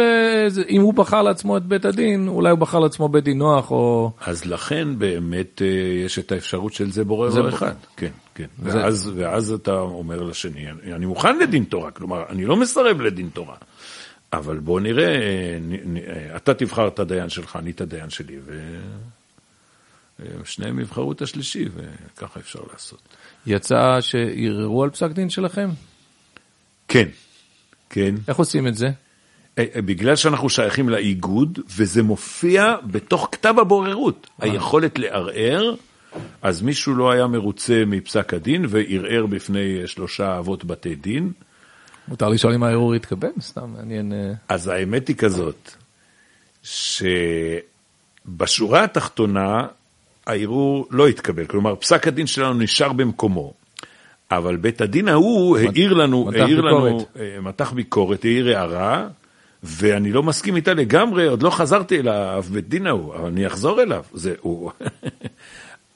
אם הוא בחר לעצמו את בית הדין, אולי הוא בחר לעצמו בית דין נוח או... אז לכן באמת אה, יש את האפשרות של זה בורר או אחד. כן, כן. ואז, ואז אתה אומר לשני, אני מוכן לדין תורה, כלומר, אני לא מסרב לדין תורה. אבל בוא נראה, אה, אתה תבחר את הדיין שלך, אני את הדיין שלי, ושניהם יבחרו את השלישי, וככה אפשר לעשות. יצא שערערו על פסק דין שלכם? כן. כן. איך עושים את זה? אה, אה, בגלל שאנחנו שייכים לאיגוד, וזה מופיע בתוך כתב הבוררות. אה. היכולת לערער, אז מישהו לא היה מרוצה מפסק הדין וערער בפני שלושה אבות בתי דין. מותר לשאול אם הערעור יתקבל? סתם מעניין. אז האמת היא כזאת, שבשורה התחתונה הערעור לא התקבל, כלומר פסק הדין שלנו נשאר במקומו. אבל בית הדין ההוא העיר לנו, העיר לנו, אה, מתח ביקורת, העיר הערה, ואני לא מסכים איתה לגמרי, עוד לא חזרתי אליו, בית דין ההוא, אבל אני אחזור אליו. זה הוא.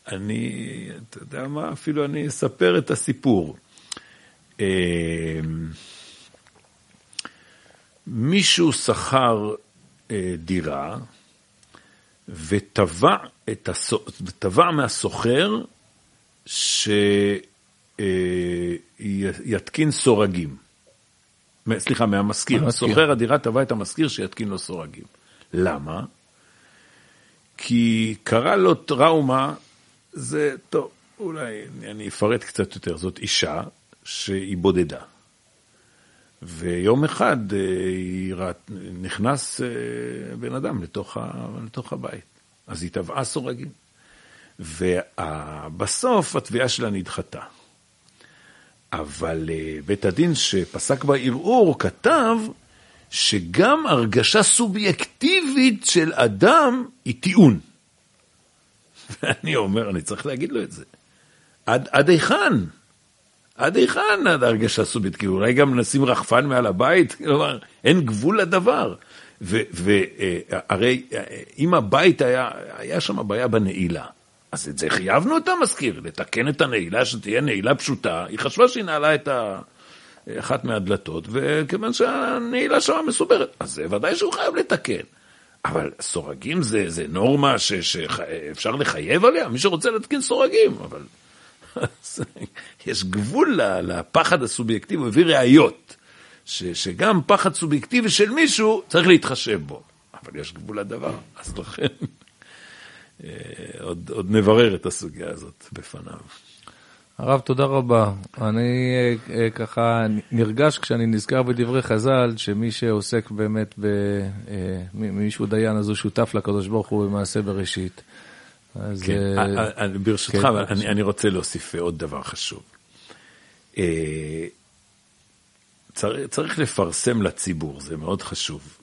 אני, אתה יודע מה, אפילו אני אספר את הסיפור. אה, מישהו שכר אה, דירה ותבע מהסוחר ש... אה, סורגים. סליחה, מהמשכיר. סוחר הדירה תבע את המשכיר שיתקין לו סורגים. למה? כי קרה לו טראומה, זה, טוב, אולי אני אפרט קצת יותר, זאת אישה שהיא בודדה. ויום אחד אה, ראת, נכנס אה, בן אדם לתוך, ה, לתוך הבית. אז היא טבעה סורגים. ובסוף התביעה שלה נדחתה. אבל אה, בית הדין שפסק בערעור כתב שגם הרגשה סובייקטיבית של אדם היא טיעון. [laughs] ואני אומר, אני צריך להגיד לו את זה. עד, עד היכן? עד היכן עד הרגשה סובייקטיבית? אולי גם נשים רחפן מעל הבית? [laughs] כלומר, אין גבול לדבר. והרי אה, אה, אם הבית היה, היה שם בעיה בנעילה, אז את זה חייבנו את המזכיר, לתקן את הנעילה, שתהיה נעילה פשוטה. היא חשבה שהיא נעלה את ה... אחת מהדלתות, וכיוון שהנעילה שם מסוברת, אז זה ודאי שהוא חייב לתקן. אבל סורגים זה, זה נורמה ש, שאפשר לחייב עליה? מי שרוצה להתקין סורגים, אבל [laughs] יש גבול לפחד הסובייקטיבי, הוא הביא ראיות, ש, שגם פחד סובייקטיבי של מישהו צריך להתחשב בו, אבל יש גבול לדבר, אז לכן אה, עוד, עוד נברר את הסוגיה הזאת בפניו. הרב, תודה רבה. אני אה, אה, ככה נרגש כשאני נזכר בדברי חז"ל, שמי שעוסק באמת, ב, אה, מישהו דיין, אז הוא שותף לקדוש ברוך הוא במעשה בראשית. אז, כן, אה, ברשותך, כן, אני, אני רוצה להוסיף עוד דבר חשוב. צריך, צריך לפרסם לציבור, זה מאוד חשוב.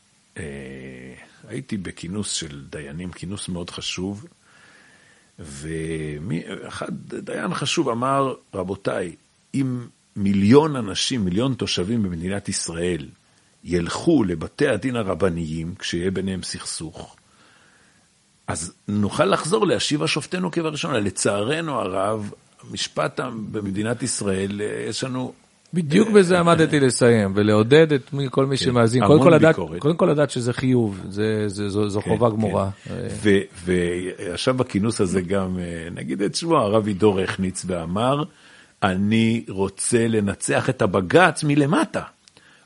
הייתי בכינוס של דיינים, כינוס מאוד חשוב, ואחד, דיין חשוב אמר, רבותיי, אם מיליון אנשים, מיליון תושבים במדינת ישראל, ילכו לבתי הדין הרבניים כשיהיה ביניהם סכסוך, אז נוכל לחזור להשיב השופטינו כבראשונה. לצערנו הרב, משפט במדינת ישראל, יש לנו בדיוק בזה עמדתי לסיים, ולעודד את כל מי כן, שמאזין, קודם כל, לדעת, קודם כל לדעת שזה חיוב, זה, זה, זו, זו כן, חובה כן. גמורה. וישב בכינוס הזה גם, אה, נגיד את שמו, הרב עידו רכניץ, ואמר, אני רוצה לנצח את הבג"ץ מלמטה.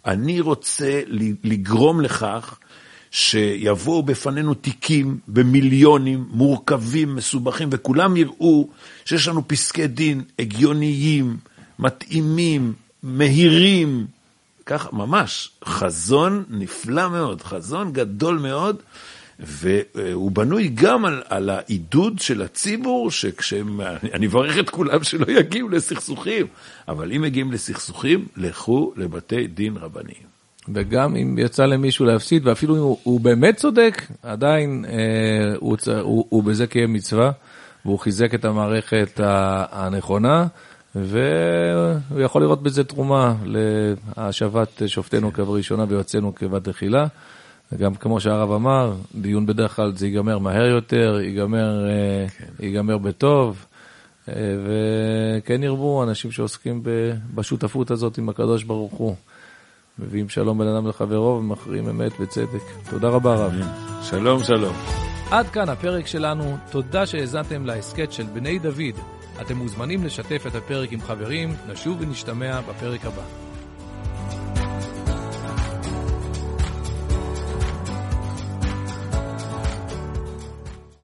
אני רוצה לגרום לכך שיבואו בפנינו תיקים במיליונים, מורכבים, מסובכים, וכולם יראו שיש לנו פסקי דין הגיוניים, מתאימים, מהירים, ככה, ממש, חזון נפלא מאוד, חזון גדול מאוד, והוא בנוי גם על, על העידוד של הציבור, שכשהם, אני אברך את כולם שלא יגיעו לסכסוכים, אבל אם מגיעים לסכסוכים, לכו לבתי דין רבניים. וגם אם יצא למישהו להפסיד, ואפילו אם הוא, הוא באמת צודק, עדיין אה, הוא, הוא, הוא בזה קיים מצווה, והוא חיזק את המערכת הנכונה. והוא יכול לראות בזה תרומה להשבת שופטינו כבראשונה ויועצינו כבת תחילה. וגם כמו שהרב אמר, דיון בדרך כלל זה ייגמר מהר יותר, ייגמר, כן. ייגמר בטוב, וכן ירבו אנשים שעוסקים בשותפות הזאת עם הקדוש ברוך הוא. מביאים שלום בין אדם לחברו ומכריעים אמת וצדק. תודה רבה רב. שלום שלום. עד כאן הפרק שלנו, תודה שהאזנתם להסכת של בני דוד. אתם מוזמנים לשתף את הפרק עם חברים, נשוב ונשתמע בפרק הבא.